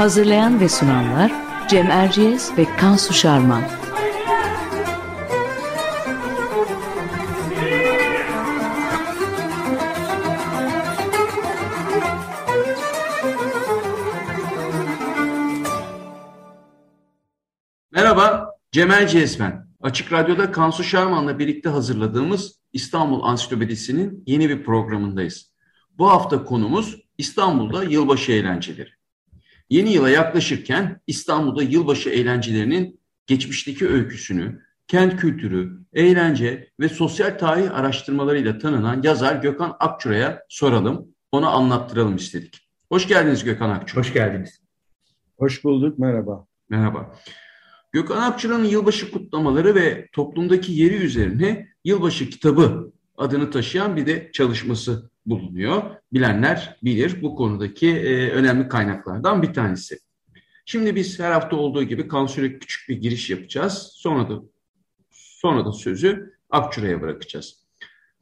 Hazırlayan ve sunanlar Cem Erciyes ve Kansu Şarman. Merhaba, Cem Erciyes ben. Açık Radyo'da Kansu Şarman'la birlikte hazırladığımız İstanbul Ansiklopedisi'nin yeni bir programındayız. Bu hafta konumuz İstanbul'da yılbaşı eğlenceleri. Yeni yıla yaklaşırken İstanbul'da yılbaşı eğlencelerinin geçmişteki öyküsünü, kent kültürü, eğlence ve sosyal tarih araştırmalarıyla tanınan yazar Gökhan Akçura'ya soralım, ona anlattıralım istedik. Hoş geldiniz Gökhan Akçura. Hoş geldiniz. Hoş bulduk, merhaba. Merhaba. Gökhan Akçura'nın yılbaşı kutlamaları ve toplumdaki yeri üzerine Yılbaşı Kitabı adını taşıyan bir de çalışması bulunuyor. Bilenler bilir bu konudaki e, önemli kaynaklardan bir tanesi. Şimdi biz her hafta olduğu gibi kansüre küçük bir giriş yapacağız. Sonra da sonra da sözü Akçura'ya bırakacağız.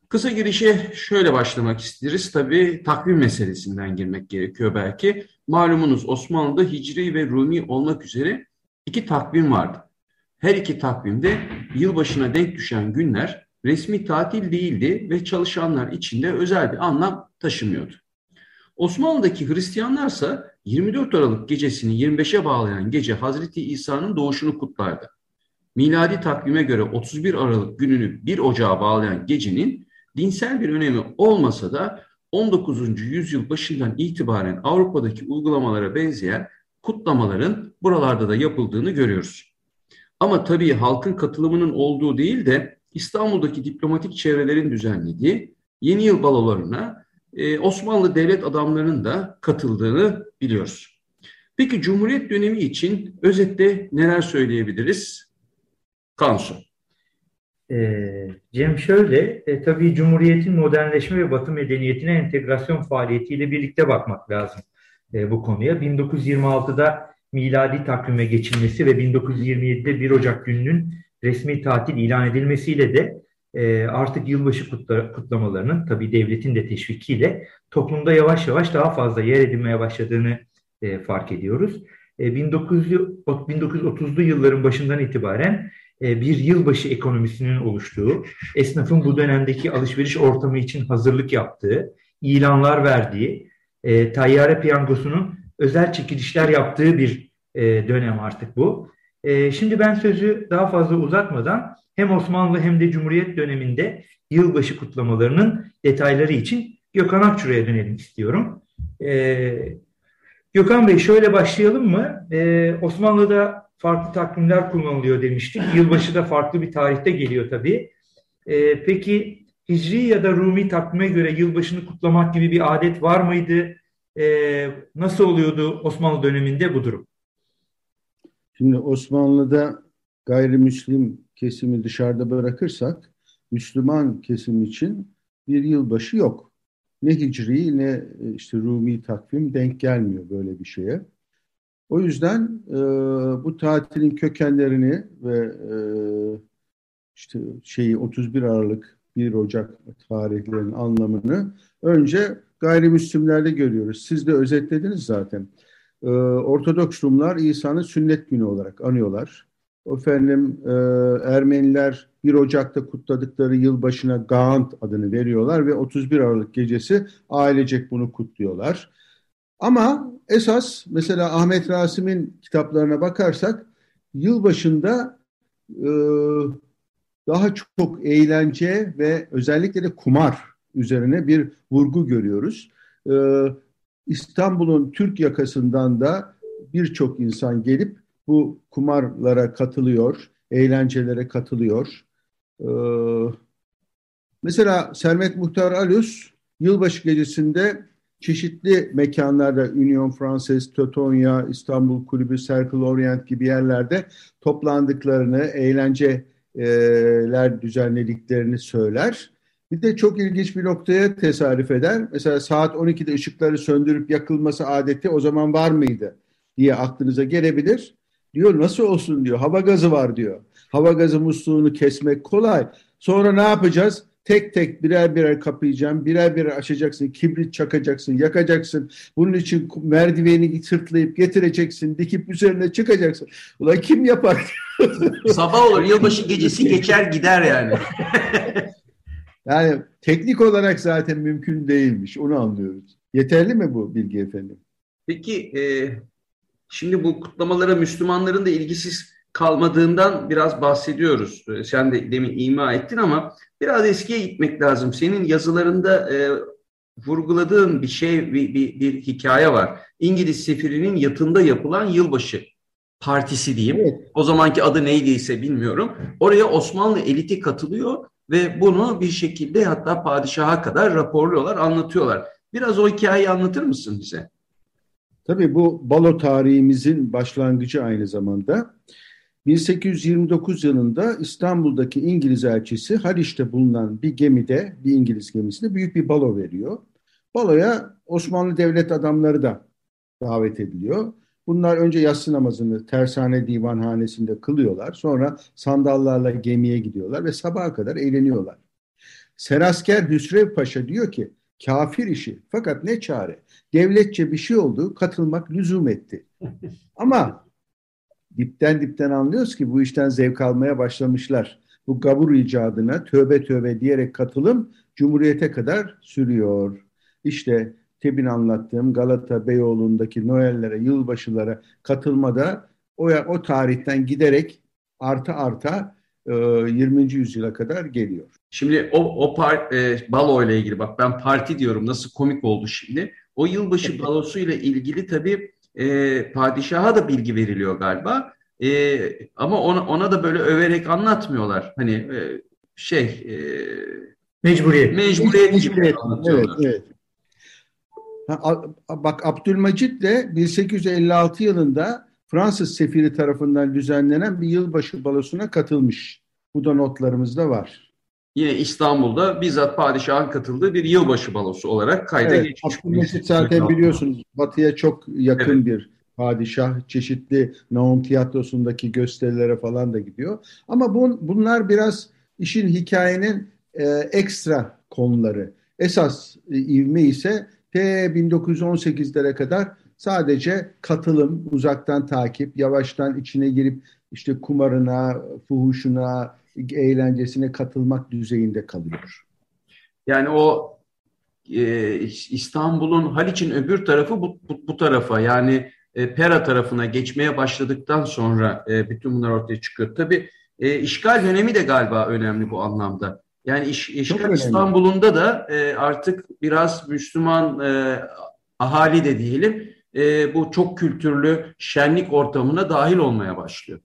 Kısa girişe şöyle başlamak isteriz. Tabii takvim meselesinden girmek gerekiyor belki. Malumunuz Osmanlı'da Hicri ve Rumi olmak üzere iki takvim vardı. Her iki takvimde yılbaşına denk düşen günler resmi tatil değildi ve çalışanlar içinde özel bir anlam taşımıyordu. Osmanlı'daki Hristiyanlarsa 24 Aralık gecesini 25'e bağlayan gece Hazreti İsa'nın doğuşunu kutlardı. Miladi takvime göre 31 Aralık gününü 1 Ocağa bağlayan gecenin dinsel bir önemi olmasa da 19. yüzyıl başından itibaren Avrupa'daki uygulamalara benzeyen kutlamaların buralarda da yapıldığını görüyoruz. Ama tabii halkın katılımının olduğu değil de İstanbul'daki diplomatik çevrelerin düzenlediği yeni yıl balolarına e, Osmanlı devlet adamlarının da katıldığını biliyoruz. Peki Cumhuriyet dönemi için özetle neler söyleyebiliriz? Kansu. E, Cem şöyle, e, tabii Cumhuriyet'in modernleşme ve Batı medeniyetine entegrasyon faaliyetiyle birlikte bakmak lazım e, bu konuya. 1926'da miladi takvime geçilmesi ve 1927'de 1 Ocak gününün resmi tatil ilan edilmesiyle de e, artık yılbaşı kutla, kutlamalarının tabii devletin de teşvikiyle toplumda yavaş yavaş daha fazla yer edinmeye başladığını e, fark ediyoruz. E, 1900, 1930'lu yılların başından itibaren e, bir yılbaşı ekonomisinin oluştuğu, esnafın bu dönemdeki alışveriş ortamı için hazırlık yaptığı, ilanlar verdiği, e, tayyare piyangosunun özel çekilişler yaptığı bir e, dönem artık bu. E, şimdi ben sözü daha fazla uzatmadan hem Osmanlı hem de Cumhuriyet döneminde yılbaşı kutlamalarının detayları için Gökhan Akçura'ya dönelim istiyorum. E, Gökhan Bey şöyle başlayalım mı? E, Osmanlı'da farklı takvimler kullanılıyor demiştik. Yılbaşı da farklı bir tarihte geliyor tabii. E, peki Hicri ya da Rumi takvime göre yılbaşını kutlamak gibi bir adet var mıydı? E, nasıl oluyordu Osmanlı döneminde bu durum? Şimdi Osmanlı'da gayrimüslim kesimi dışarıda bırakırsak Müslüman kesim için bir yılbaşı yok. Ne Hicri ne işte Rumi takvim denk gelmiyor böyle bir şeye. O yüzden e, bu tatilin kökenlerini ve e, işte şeyi 31 Aralık 1 Ocak tarihlerinin anlamını önce gayrimüslimlerde görüyoruz. Siz de özetlediniz zaten. Ee, Ortodoks Rumlar İsa'nın sünnet günü olarak anıyorlar. Efendim e, Ermeniler 1 Ocak'ta kutladıkları yılbaşına Gaant adını veriyorlar ve 31 Aralık gecesi ailecek bunu kutluyorlar. Ama esas mesela Ahmet Rasim'in kitaplarına bakarsak yılbaşında e, daha çok eğlence ve özellikle de kumar üzerine bir vurgu görüyoruz. E, İstanbul'un Türk yakasından da birçok insan gelip bu kumarlara katılıyor, eğlencelere katılıyor. Ee, mesela Sermet Muhtar Alus Yılbaşı gecesinde çeşitli mekanlarda Union Francaise, Teutonia, İstanbul Kulübü, Circle Orient gibi yerlerde toplandıklarını, eğlenceler düzenlediklerini söyler. Bir de çok ilginç bir noktaya tesadüf eder. Mesela saat 12'de ışıkları söndürüp yakılması adeti o zaman var mıydı diye aklınıza gelebilir. Diyor nasıl olsun diyor. Hava gazı var diyor. Hava gazı musluğunu kesmek kolay. Sonra ne yapacağız? Tek tek birer birer kapayacağım, birer birer açacaksın, kibrit çakacaksın, yakacaksın. Bunun için merdiveni sırtlayıp getireceksin, dikip üzerine çıkacaksın. Ulan kim yapar? Sabah olur, yılbaşı gecesi geçer gider yani. yani teknik olarak zaten mümkün değilmiş, onu anlıyoruz. Yeterli mi bu bilgi efendim? Peki, e, şimdi bu kutlamalara Müslümanların da ilgisiz kalmadığından biraz bahsediyoruz. E, sen de demin ima ettin ama biraz eskiye gitmek lazım. Senin yazılarında e, vurguladığın bir şey, bir, bir, bir hikaye var. İngiliz sefirinin yatında yapılan yılbaşı partisi diyeyim. Evet. O zamanki adı neydiyse bilmiyorum. Oraya Osmanlı eliti katılıyor ve bunu bir şekilde hatta padişaha kadar raporluyorlar, anlatıyorlar. Biraz o hikayeyi anlatır mısın bize? Tabii bu balo tarihimizin başlangıcı aynı zamanda. 1829 yılında İstanbul'daki İngiliz elçisi Haliç'te bulunan bir gemide, bir İngiliz gemisinde büyük bir balo veriyor. Baloya Osmanlı devlet adamları da davet ediliyor. Bunlar önce yatsı namazını tersane divanhanesinde kılıyorlar. Sonra sandallarla gemiye gidiyorlar ve sabaha kadar eğleniyorlar. Serasker Hüsrev Paşa diyor ki kafir işi fakat ne çare. Devletçe bir şey oldu katılmak lüzum etti. Ama dipten dipten anlıyoruz ki bu işten zevk almaya başlamışlar. Bu gavur icadına tövbe tövbe diyerek katılım Cumhuriyete kadar sürüyor. İşte tebin anlattığım Galata Beyoğlu'ndaki Noel'lere, yılbaşılara katılmada o, o tarihten giderek arta arta e, 20. yüzyıla kadar geliyor. Şimdi o, o par, e, balo ile ilgili bak ben parti diyorum nasıl komik oldu şimdi. O yılbaşı balosu ile ilgili tabii e, padişaha da bilgi veriliyor galiba. E, ama ona, ona da böyle överek anlatmıyorlar. Hani e, şey e, mecburiyet. Mecburiyet gibi anlatıyorlar. Evet, evet. Ha, bak Abdülmecit de 1856 yılında Fransız sefiri tarafından düzenlenen bir yılbaşı balosuna katılmış. Bu da notlarımızda var yine İstanbul'da bizzat padişahın katıldığı bir yılbaşı balosu olarak kayda evet, geçmiş. Abdülmecit zaten biliyorsunuz batıya çok yakın evet. bir padişah. Çeşitli Naum tiyatrosundaki gösterilere falan da gidiyor. Ama bun, bunlar biraz işin hikayenin e, ekstra konuları. Esas e, ivme ise T 1918'lere kadar sadece katılım, uzaktan takip, yavaştan içine girip işte kumarına, fuhuşuna, eğlencesine katılmak düzeyinde kalıyor. Yani o e, İstanbul'un Haliç'in öbür tarafı bu, bu, bu tarafa yani e, Pera tarafına geçmeye başladıktan sonra e, bütün bunlar ortaya çıkıyor. Tabii e, işgal dönemi de galiba önemli bu anlamda. Yani iş, işgal İstanbul'unda da e, artık biraz Müslüman e, ahali de diyelim e, bu çok kültürlü şenlik ortamına dahil olmaya başlıyor.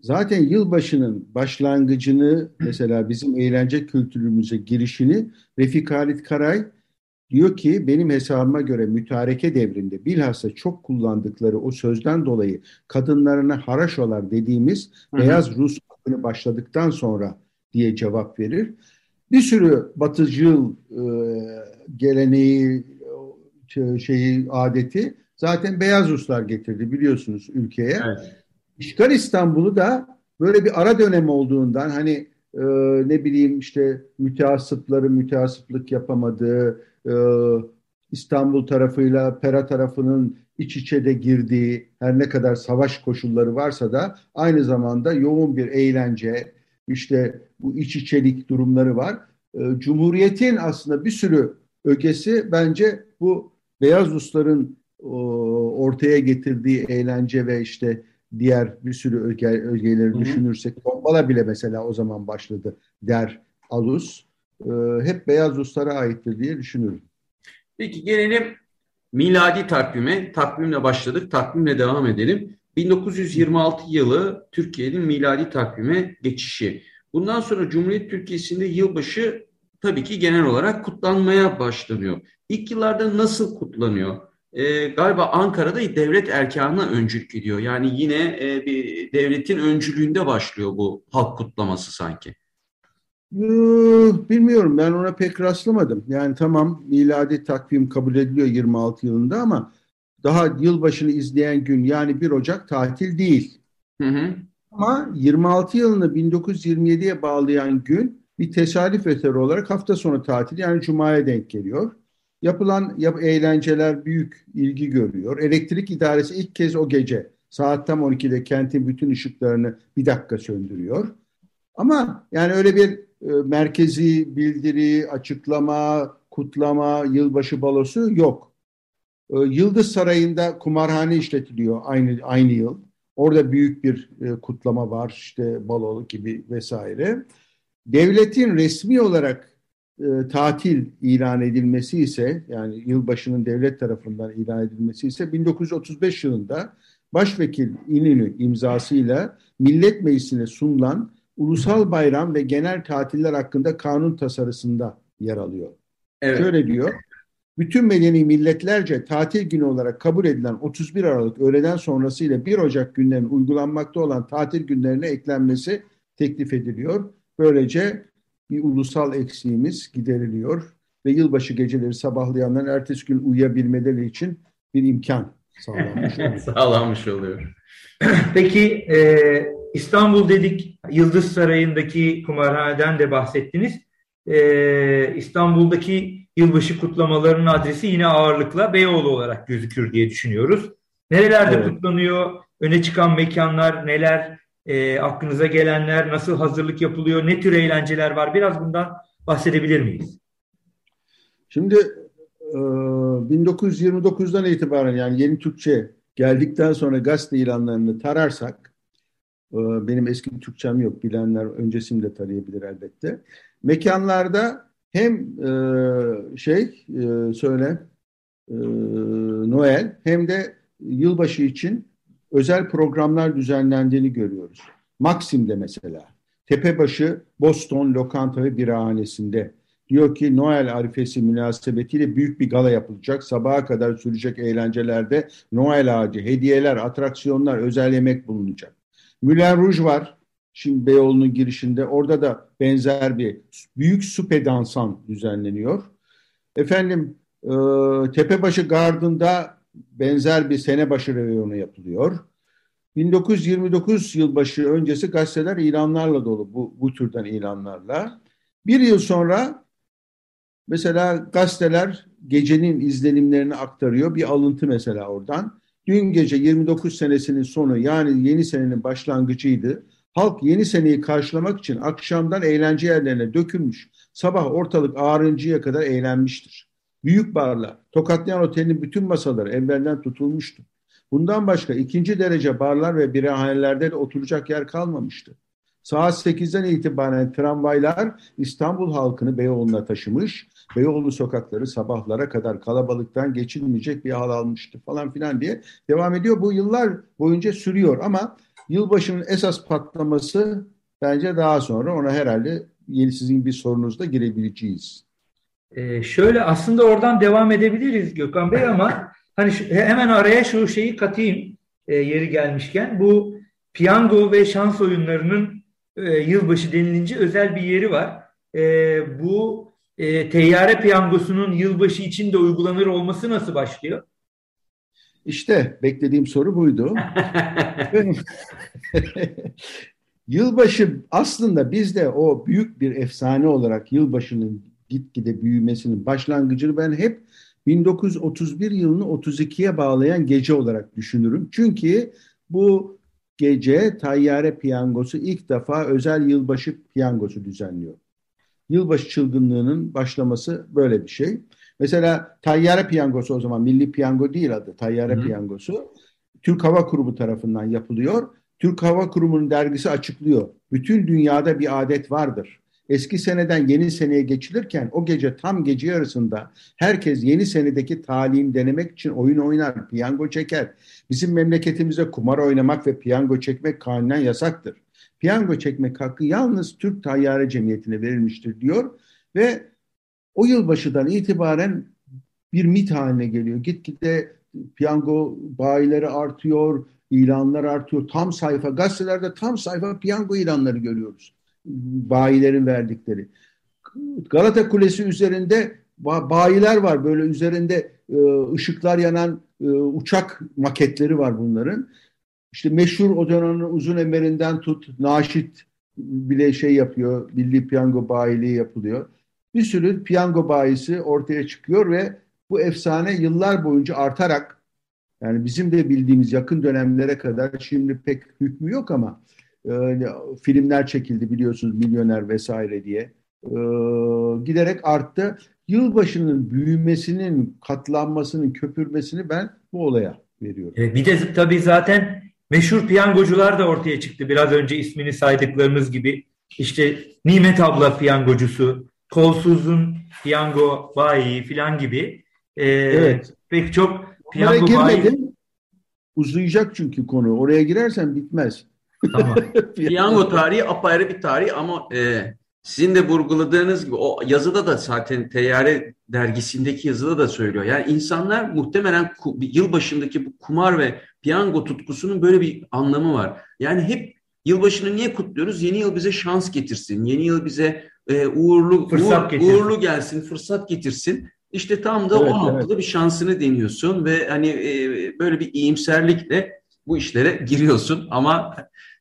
Zaten yılbaşının başlangıcını mesela bizim eğlence kültürümüze girişini Refik Halit Karay diyor ki benim hesabıma göre mütareke devrinde bilhassa çok kullandıkları o sözden dolayı kadınlarına haraşolar dediğimiz hı hı. beyaz Rus akını başladıktan sonra diye cevap verir. Bir sürü batıcıl e, geleneği şeyi adeti zaten beyaz Ruslar getirdi biliyorsunuz ülkeye. Evet. İşgal İstanbul'u da böyle bir ara dönem olduğundan hani e, ne bileyim işte müteasıpları müteasıplık yapamadığı, e, İstanbul tarafıyla Pera tarafının iç içe de girdiği her ne kadar savaş koşulları varsa da aynı zamanda yoğun bir eğlence, işte bu iç içelik durumları var. E, Cumhuriyet'in aslında bir sürü ögesi bence bu Beyaz Rusların ortaya getirdiği eğlence ve işte diğer bir sürü öge, ögeleri Hı-hı. düşünürsek Tombala bile mesela o zaman başladı der Alus. E, hep beyaz Ruslara aittir diye düşünüyorum. Peki gelelim miladi takvime. Takvimle başladık, takvimle devam edelim. 1926 yılı Türkiye'nin miladi takvime geçişi. Bundan sonra Cumhuriyet Türkiye'sinde yılbaşı tabii ki genel olarak kutlanmaya başlanıyor. İlk yıllarda nasıl kutlanıyor? E, galiba Ankara'da devlet erkanına öncülük ediyor. Yani yine e, bir devletin öncülüğünde başlıyor bu halk kutlaması sanki. Ee, bilmiyorum ben ona pek rastlamadım. Yani tamam miladi takvim kabul ediliyor 26 yılında ama daha yılbaşını izleyen gün yani 1 Ocak tatil değil. Hı hı. Ama 26 yılını 1927'ye bağlayan gün bir tesadüf eseri olarak hafta sonu tatil yani Cuma'ya denk geliyor. Yapılan yap eğlenceler büyük ilgi görüyor. Elektrik idaresi ilk kez o gece saat tam 12'de kentin bütün ışıklarını bir dakika söndürüyor. Ama yani öyle bir e, merkezi bildiri, açıklama, kutlama, yılbaşı balosu yok. E, Yıldız Sarayı'nda kumarhane işletiliyor aynı aynı yıl. Orada büyük bir e, kutlama var işte balolu gibi vesaire. Devletin resmi olarak e, tatil ilan edilmesi ise yani yılbaşının devlet tarafından ilan edilmesi ise 1935 yılında Başvekil İnönü imzasıyla Millet Meclisi'ne sunulan ulusal bayram ve genel tatiller hakkında kanun tasarısında yer alıyor. Evet. Şöyle diyor, bütün medeni milletlerce tatil günü olarak kabul edilen 31 Aralık öğleden sonrası ile 1 Ocak günlerinin uygulanmakta olan tatil günlerine eklenmesi teklif ediliyor. Böylece bir ulusal eksiğimiz gideriliyor ve yılbaşı geceleri sabahlayanların ertesi gün uyuyabilmeleri için bir imkan sağlanmış oluyor. sağlanmış oluyor. Peki e, İstanbul dedik, Yıldız Sarayı'ndaki kumarhaneden de bahsettiniz. E, İstanbul'daki yılbaşı kutlamalarının adresi yine ağırlıkla Beyoğlu olarak gözükür diye düşünüyoruz. Nerelerde evet. kutlanıyor? Öne çıkan mekanlar neler? E, aklınıza gelenler, nasıl hazırlık yapılıyor? Ne tür eğlenceler var? Biraz bundan bahsedebilir miyiz? Şimdi e, 1929'dan itibaren yani yeni Türkçe geldikten sonra gazete ilanlarını tararsak benim eski Türkçem yok. Bilenler öncesini de tarayabilir elbette. Mekanlarda hem e, şey e, söyle e, Noel hem de yılbaşı için özel programlar düzenlendiğini görüyoruz. Maksim'de mesela. Tepebaşı Boston Lokanta ve Birahanesi'nde. Diyor ki Noel arifesi münasebetiyle büyük bir gala yapılacak. Sabaha kadar sürecek eğlencelerde Noel ağacı, hediyeler, atraksiyonlar, özel yemek bulunacak. Müller Rouge var. Şimdi Beyoğlu'nun girişinde. Orada da benzer bir büyük supe dansan düzenleniyor. Efendim e, Tepebaşı Garden'da benzer bir senebaşı reyonu yapılıyor. 1929 yılbaşı öncesi gazeteler ilanlarla dolu bu, bu türden ilanlarla. Bir yıl sonra mesela gazeteler gecenin izlenimlerini aktarıyor. Bir alıntı mesela oradan. Dün gece 29 senesinin sonu yani yeni senenin başlangıcıydı. Halk yeni seneyi karşılamak için akşamdan eğlence yerlerine dökülmüş. Sabah ortalık ağrıncıya kadar eğlenmiştir. Büyük barlar, Tokatlayan Oteli'nin bütün masaları evvelden tutulmuştu. Bundan başka ikinci derece barlar ve birahanelerde de oturacak yer kalmamıştı. Saat 8'den itibaren tramvaylar İstanbul halkını Beyoğlu'na taşımış, Beyoğlu sokakları sabahlara kadar kalabalıktan geçilmeyecek bir hal almıştı falan filan diye devam ediyor. Bu yıllar boyunca sürüyor ama yılbaşının esas patlaması bence daha sonra ona herhalde yeni sizin bir sorunuzda girebileceğiz. Ee, şöyle aslında oradan devam edebiliriz Gökhan Bey ama hani şu, hemen araya şu şeyi katayım e, yeri gelmişken bu piyango ve şans oyunlarının e, yılbaşı denilince özel bir yeri var. E, bu e, teyyare piyangosunun yılbaşı için de uygulanır olması nasıl başlıyor? İşte beklediğim soru buydu. Yılbaşı aslında bizde o büyük bir efsane olarak yılbaşının gitgide büyümesinin başlangıcını ben hep 1931 yılını 32'ye bağlayan gece olarak düşünürüm. Çünkü bu gece Tayyare Piyangosu ilk defa özel yılbaşı piyangosu düzenliyor. Yılbaşı çılgınlığının başlaması böyle bir şey. Mesela Tayyare Piyangosu o zaman Milli Piyango değil adı Tayyare Hı. Piyangosu. Türk Hava Kurumu tarafından yapılıyor. Türk Hava Kurumu'nun dergisi açıklıyor. Bütün dünyada bir adet vardır. Eski seneden yeni seneye geçilirken o gece tam gece yarısında herkes yeni senedeki talihini denemek için oyun oynar, piyango çeker. Bizim memleketimize kumar oynamak ve piyango çekmek kanunen yasaktır. Piyango çekmek hakkı yalnız Türk Tayyare Cemiyeti'ne verilmiştir diyor ve o yılbaşıdan itibaren bir mit haline geliyor. Gitgide piyango bayileri artıyor, ilanlar artıyor. Tam sayfa, gazetelerde tam sayfa piyango ilanları görüyoruz. Bayilerin verdikleri. Galata Kulesi üzerinde bayiler var. Böyle üzerinde e, ışıklar yanan e, uçak maketleri var bunların. İşte meşhur o dönemin uzun emerinden tut, Naşit bile şey yapıyor, milli piyango bayiliği yapılıyor. Bir sürü piyango bayisi ortaya çıkıyor ve bu efsane yıllar boyunca artarak yani bizim de bildiğimiz yakın dönemlere kadar şimdi pek hükmü yok ama e, filmler çekildi biliyorsunuz milyoner vesaire diye e, giderek arttı. Yılbaşının büyümesinin, katlanmasının, köpürmesini ben bu olaya veriyorum. E, bir de tabii zaten meşhur piyangocular da ortaya çıktı. Biraz önce ismini saydıklarımız gibi. İşte Nimet abla piyangocusu, Kolsuz'un piyango bayi filan gibi. Ee, evet. Pek çok piyango Oraya girmedim. Bayi... Uzayacak çünkü konu. Oraya girersen bitmez. Tamam. piyango tarihi apayrı bir tarih ama e, sizin de vurguladığınız gibi o yazıda da zaten Teyyare dergisindeki yazıda da söylüyor. Yani insanlar muhtemelen yılbaşındaki bu kumar ve piyango tutkusunun böyle bir anlamı var. Yani hep yılbaşını niye kutluyoruz? Yeni yıl bize şans getirsin. Yeni yıl bize e, uğurlu fırsat uğur, uğurlu gelsin, fırsat getirsin. İşte tam da evet, o noktada evet. bir şansını deniyorsun ve hani e, böyle bir iyimserlikle bu işlere giriyorsun ama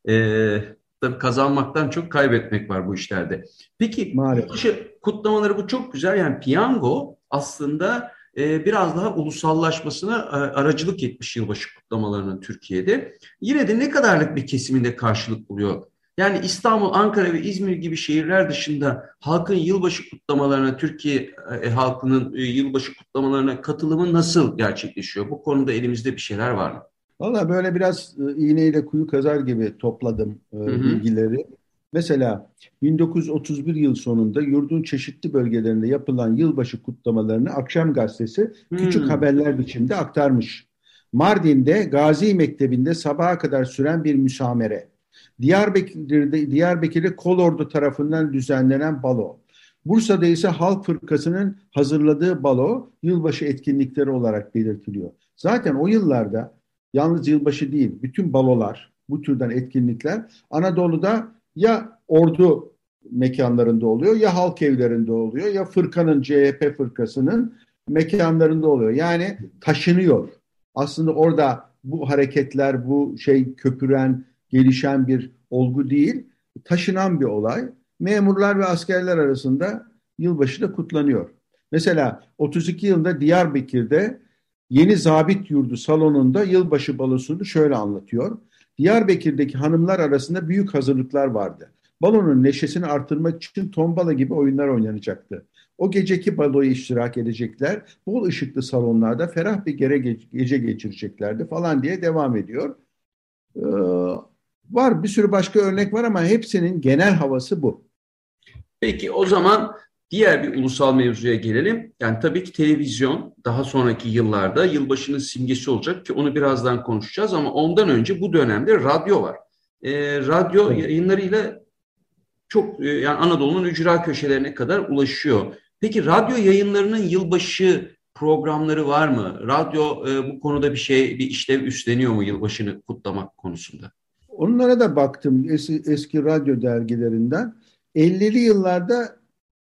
e, tabii kazanmaktan çok kaybetmek var bu işlerde. Peki yılbaşı kutlamaları bu çok güzel. Yani piyango aslında e, biraz daha ulusallaşmasına e, aracılık etmiş yılbaşı kutlamalarının Türkiye'de. Yine de ne kadarlık bir kesiminde karşılık buluyor? Yani İstanbul, Ankara ve İzmir gibi şehirler dışında halkın yılbaşı kutlamalarına, Türkiye e, halkının e, yılbaşı kutlamalarına katılımı nasıl gerçekleşiyor? Bu konuda elimizde bir şeyler var mı? Valla böyle biraz e, iğneyle kuyu kazar gibi topladım e, bilgileri. Mesela 1931 yıl sonunda yurdun çeşitli bölgelerinde yapılan yılbaşı kutlamalarını Akşam Gazetesi hmm. küçük haberler biçiminde aktarmış. Mardin'de Gazi Mektebi'nde sabaha kadar süren bir müsamere. Diyarbakır'da, Diyarbakır'da Kolordu tarafından düzenlenen balo. Bursa'da ise Halk Fırkası'nın hazırladığı balo yılbaşı etkinlikleri olarak belirtiliyor. Zaten o yıllarda yalnız yılbaşı değil, bütün balolar, bu türden etkinlikler Anadolu'da ya ordu mekanlarında oluyor ya halk evlerinde oluyor ya fırkanın CHP fırkasının mekanlarında oluyor. Yani taşınıyor. Aslında orada bu hareketler, bu şey köpüren, gelişen bir olgu değil, taşınan bir olay. Memurlar ve askerler arasında yılbaşı da kutlanıyor. Mesela 32 yılında Diyarbakır'da Yeni Zabit Yurdu salonunda yılbaşı balosunu şöyle anlatıyor. Diyarbakır'daki hanımlar arasında büyük hazırlıklar vardı. Balonun neşesini artırmak için tombala gibi oyunlar oynanacaktı. O geceki baloya iştirak edecekler. Bol ışıklı salonlarda ferah bir gece geçireceklerdi falan diye devam ediyor. Ee, var bir sürü başka örnek var ama hepsinin genel havası bu. Peki o zaman Diğer bir ulusal mevzuya gelelim. Yani tabii ki televizyon daha sonraki yıllarda yılbaşının simgesi olacak ki onu birazdan konuşacağız ama ondan önce bu dönemde radyo var. E, radyo evet. yayınlarıyla çok e, yani Anadolu'nun ücra köşelerine kadar ulaşıyor. Peki radyo yayınlarının yılbaşı programları var mı? Radyo e, bu konuda bir şey, bir işlev üstleniyor mu yılbaşını kutlamak konusunda? Onlara da baktım eski, eski radyo dergilerinden. 50'li yıllarda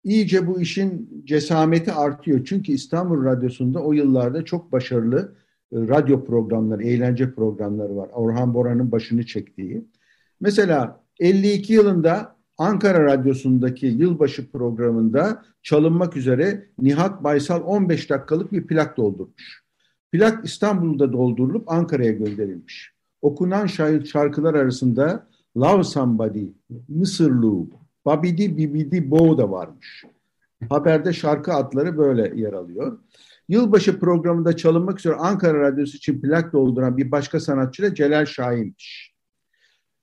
iyice bu işin cesameti artıyor. Çünkü İstanbul Radyosu'nda o yıllarda çok başarılı e, radyo programları, eğlence programları var. Orhan Boran'ın başını çektiği. Mesela 52 yılında Ankara Radyosu'ndaki yılbaşı programında çalınmak üzere Nihat Baysal 15 dakikalık bir plak doldurmuş. Plak İstanbul'da doldurulup Ankara'ya gönderilmiş. Okunan şarkılar arasında Love Somebody, Mısırlı, Babidi Bibidi Bo da varmış. Haberde şarkı adları böyle yer alıyor. Yılbaşı programında çalınmak üzere Ankara Radyosu için plak dolduran bir başka sanatçı da Celal Şahin'miş.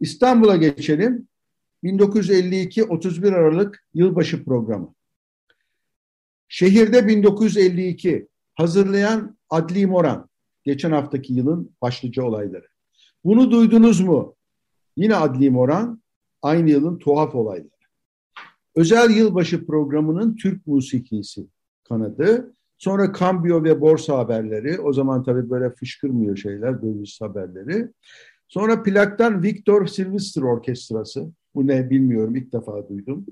İstanbul'a geçelim. 1952 31 Aralık yılbaşı programı. Şehirde 1952 hazırlayan Adli Moran. Geçen haftaki yılın başlıca olayları. Bunu duydunuz mu? Yine Adli Moran aynı yılın tuhaf olayları. Özel yılbaşı programının Türk musikisi kanadı. Sonra kambiyo ve borsa haberleri. O zaman tabii böyle fışkırmıyor şeyler, döviz haberleri. Sonra plaktan Victor Sylvester Orkestrası. Bu ne bilmiyorum ilk defa duydum.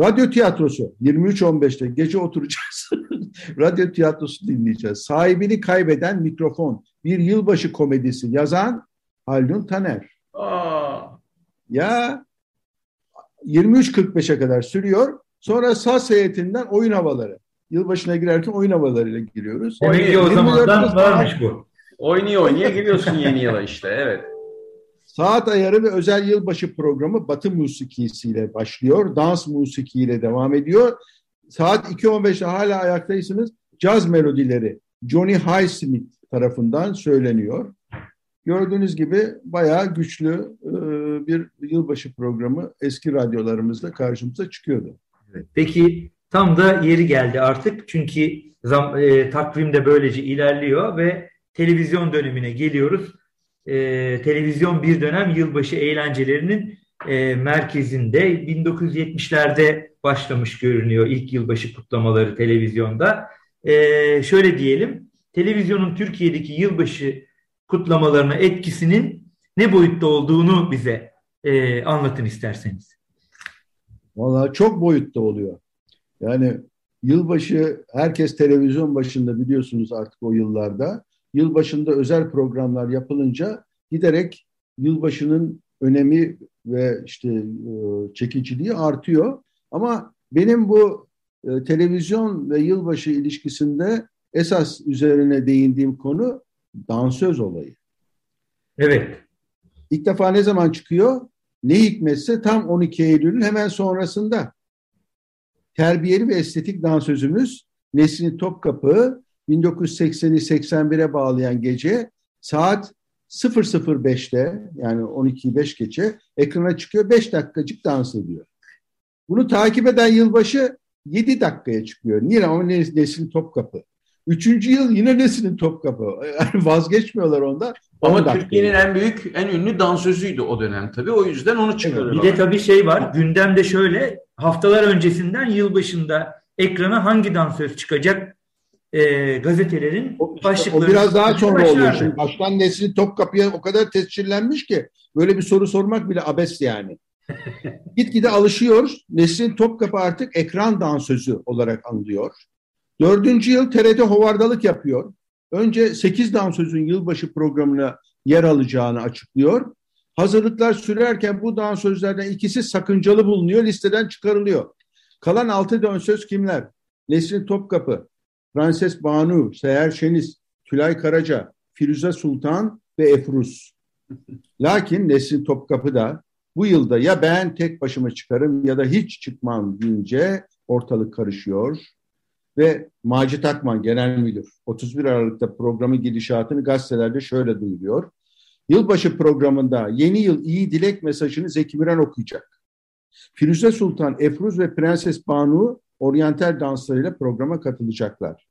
Radyo tiyatrosu 23.15'te gece oturacağız. Radyo tiyatrosu dinleyeceğiz. Sahibini kaybeden mikrofon. Bir yılbaşı komedisi yazan Haldun Taner. Aa. Ya 23.45'e kadar sürüyor. Sonra saz heyetinden oyun havaları. Yılbaşına girerken oyun havalarıyla giriyoruz. Demek ki o zamandan varmış bu. Oynuyor oynaya giriyorsun yeni yıla işte evet. Saat ayarı ve özel yılbaşı programı Batı musikisiyle başlıyor. Dans musikiyle devam ediyor. Saat 2.15'te hala ayaktayısınız. Caz melodileri Johnny Highsmith tarafından söyleniyor. Gördüğünüz gibi bayağı güçlü e, bir yılbaşı programı eski radyolarımızda karşımıza çıkıyordu. Peki tam da yeri geldi artık çünkü zam, e, takvim de böylece ilerliyor ve televizyon dönemine geliyoruz e, televizyon bir dönem yılbaşı eğlencelerinin e, merkezinde 1970'lerde başlamış görünüyor ilk yılbaşı kutlamaları televizyonda. E, şöyle diyelim, televizyonun Türkiye'deki yılbaşı kutlamalarına etkisinin ne boyutta olduğunu bize e, anlatın isterseniz. Valla çok boyutta oluyor. Yani yılbaşı herkes televizyon başında biliyorsunuz artık o yıllarda yılbaşında özel programlar yapılınca giderek yılbaşının önemi ve işte e, çekiciliği artıyor. Ama benim bu e, televizyon ve yılbaşı ilişkisinde esas üzerine değindiğim konu dansöz olayı. Evet. İlk defa ne zaman çıkıyor? Ne hikmetse tam 12 Eylül'ün hemen sonrasında. Terbiyeli ve estetik dansözümüz Nesrin Topkapı 1980'i 81'e bağlayan gece saat 005'te yani 12'yi 5 geçe ekrana çıkıyor 5 dakikacık dans ediyor. Bunu takip eden yılbaşı 7 dakikaya çıkıyor. Yine ama Nesin Topkapı. Üçüncü yıl yine Nesin'in Topkapı. Yani vazgeçmiyorlar onda. Ama Türkiye'nin en büyük, en ünlü dansözüydü o dönem tabii. O yüzden onu çıkarıyorlar. Bir de tabii şey var. Gündemde şöyle haftalar öncesinden yılbaşında ekrana hangi dansöz çıkacak e, gazetelerin o, başlıkları. O biraz daha sonra oluyor. Şimdi Başkan Nesli Topkapı'ya o kadar tescillenmiş ki böyle bir soru sormak bile abes yani. Gitgide alışıyor. Nesrin Topkapı artık ekran dansözü olarak anılıyor. Dördüncü yıl TRT hovardalık yapıyor. Önce sekiz dansözün yılbaşı programına yer alacağını açıklıyor. Hazırlıklar sürerken bu dansözlerden ikisi sakıncalı bulunuyor, listeden çıkarılıyor. Kalan altı dansöz kimler? Nesrin Topkapı, Prenses Banu, Seher Şeniz, Tülay Karaca, Firuze Sultan ve Efruz. Lakin Nesrin Topkapı da bu yılda ya ben tek başıma çıkarım ya da hiç çıkmam deyince ortalık karışıyor. Ve Macit Akman Genel Müdür 31 Aralık'ta programın gidişatını gazetelerde şöyle duyuruyor. Yılbaşı programında yeni yıl iyi dilek mesajını Zeki Müren okuyacak. Firuze Sultan, Efruz ve Prenses Banu oryantal danslarıyla programa katılacaklar.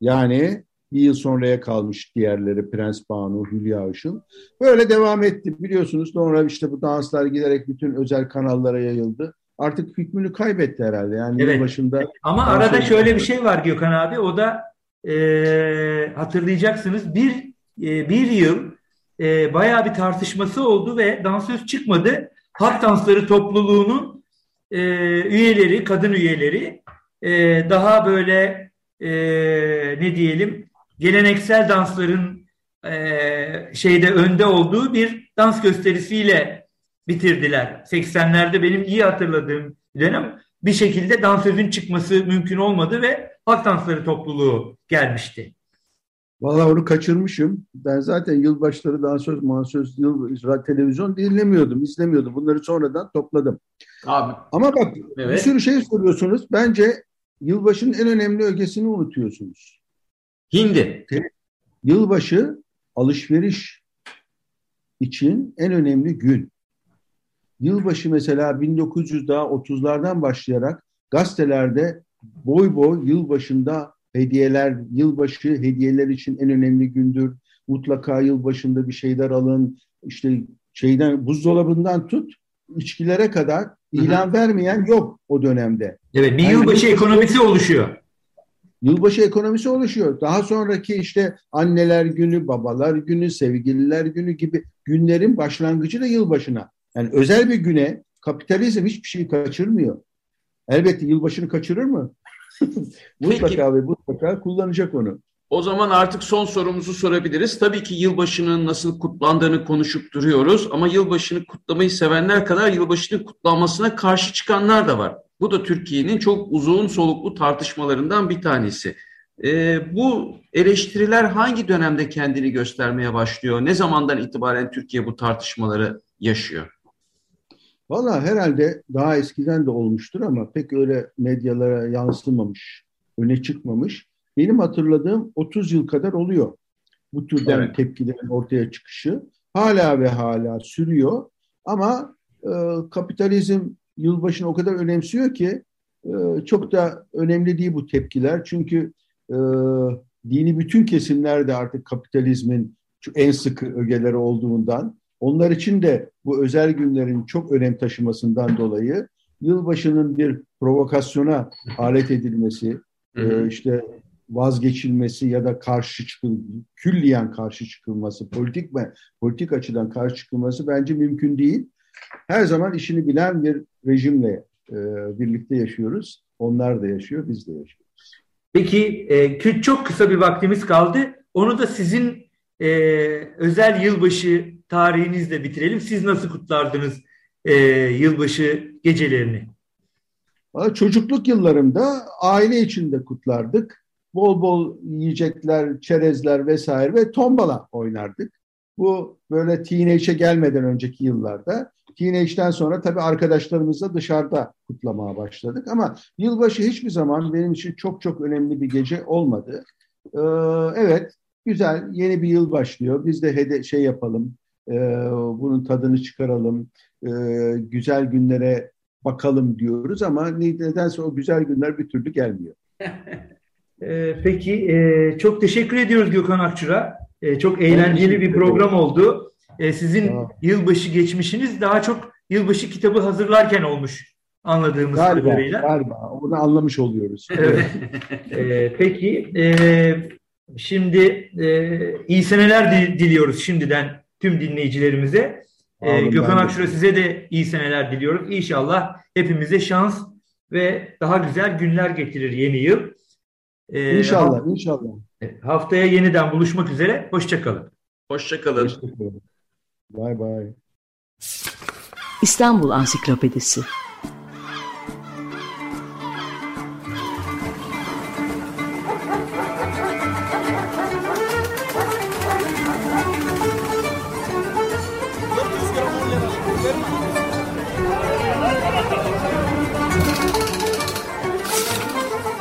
Yani bir yıl sonraya kalmış diğerleri Prens Banu, Hülya Işıl. Böyle devam etti biliyorsunuz. Sonra işte bu danslar giderek bütün özel kanallara yayıldı. Artık hükmünü kaybetti herhalde. Yani evet. başında. Ama arada şöyle bir şey var Gökhan abi. O da e, hatırlayacaksınız bir e, bir yıl e, bayağı bir tartışması oldu ve dansöz çıkmadı. Halk dansları topluluğunun e, üyeleri, kadın üyeleri e, daha böyle e, ne diyelim geleneksel dansların e, şeyde önde olduğu bir dans gösterisiyle bitirdiler. 80'lerde benim iyi hatırladığım dönem bir şekilde dansözün çıkması mümkün olmadı ve halk dansları topluluğu gelmişti. Vallahi onu kaçırmışım. Ben zaten yılbaşları dansöz, mansöz, yıl, televizyon dinlemiyordum, izlemiyordum. Bunları sonradan topladım. Abi. Ama bak evet. bir sürü şey soruyorsunuz. Bence yılbaşının en önemli ögesini unutuyorsunuz. Hindi. Yılbaşı alışveriş için en önemli gün. Yılbaşı mesela 1930'lardan başlayarak gazetelerde boy boy yılbaşında hediyeler, yılbaşı hediyeler için en önemli gündür. Mutlaka yılbaşında bir şeyler alın. İşte şeyden buzdolabından tut içkilere kadar İlan vermeyen yok o dönemde. Evet, bir yılbaşı ekonomisi oluşuyor. Yılbaşı ekonomisi oluşuyor. Daha sonraki işte anneler günü, babalar günü, sevgililer günü gibi günlerin başlangıcı da yılbaşına. Yani özel bir güne kapitalizm hiçbir şeyi kaçırmıyor. Elbette yılbaşını kaçırır mı? mutlaka ve mutlaka kullanacak onu. O zaman artık son sorumuzu sorabiliriz. Tabii ki yılbaşının nasıl kutlandığını konuşup duruyoruz ama yılbaşını kutlamayı sevenler kadar yılbaşının kutlanmasına karşı çıkanlar da var. Bu da Türkiye'nin çok uzun soluklu tartışmalarından bir tanesi. E, bu eleştiriler hangi dönemde kendini göstermeye başlıyor? Ne zamandan itibaren Türkiye bu tartışmaları yaşıyor? Valla herhalde daha eskiden de olmuştur ama pek öyle medyalara yansımamış, öne çıkmamış. Benim hatırladığım 30 yıl kadar oluyor bu türden evet. tepkilerin ortaya çıkışı. Hala ve hala sürüyor ama e, kapitalizm yılbaşını o kadar önemsiyor ki e, çok da önemli değil bu tepkiler. Çünkü e, dini bütün kesimlerde artık kapitalizmin en sıkı ögeleri olduğundan onlar için de bu özel günlerin çok önem taşımasından dolayı yılbaşının bir provokasyona alet edilmesi, e, işte vazgeçilmesi ya da karşı çıkıl, külliyen karşı çıkılması, politik mi, politik açıdan karşı çıkılması bence mümkün değil. Her zaman işini bilen bir rejimle e, birlikte yaşıyoruz. Onlar da yaşıyor, biz de yaşıyoruz. Peki e, çok kısa bir vaktimiz kaldı. Onu da sizin e, özel yılbaşı tarihinizle bitirelim. Siz nasıl kutlardınız e, yılbaşı gecelerini? Çocukluk yıllarımda aile içinde kutlardık. Bol bol yiyecekler, çerezler vesaire ve tombala oynardık. Bu böyle teenage'e gelmeden önceki yıllarda. Teenage'den sonra tabii arkadaşlarımızla dışarıda kutlamaya başladık. Ama yılbaşı hiçbir zaman benim için çok çok önemli bir gece olmadı. Ee, evet, güzel yeni bir yıl başlıyor. Biz de hede şey yapalım, e, bunun tadını çıkaralım, e, güzel günlere bakalım diyoruz ama nedense o güzel günler bir türlü gelmiyor. e, peki, e, çok teşekkür ediyoruz Gökhan Akçur'a. E, çok eğlenceli bir program oldu. E, sizin tamam. yılbaşı geçmişiniz daha çok yılbaşı kitabı hazırlarken olmuş anladığımız galiba, kadarıyla. Galiba, onu anlamış oluyoruz. Evet. peki, şimdi e, iyi seneler diliyoruz şimdiden tüm dinleyicilerimize. Ee, Gökhan Akşura size de iyi seneler diliyoruz. İnşallah hepimize şans ve daha güzel günler getirir yeni yıl. Ee, inşallah, haft- inşallah. Haftaya yeniden buluşmak üzere. Hoşçakalın. Hoşçakalın. Hoşçakalın. Bye bye. İstanbul Ansiklopedisi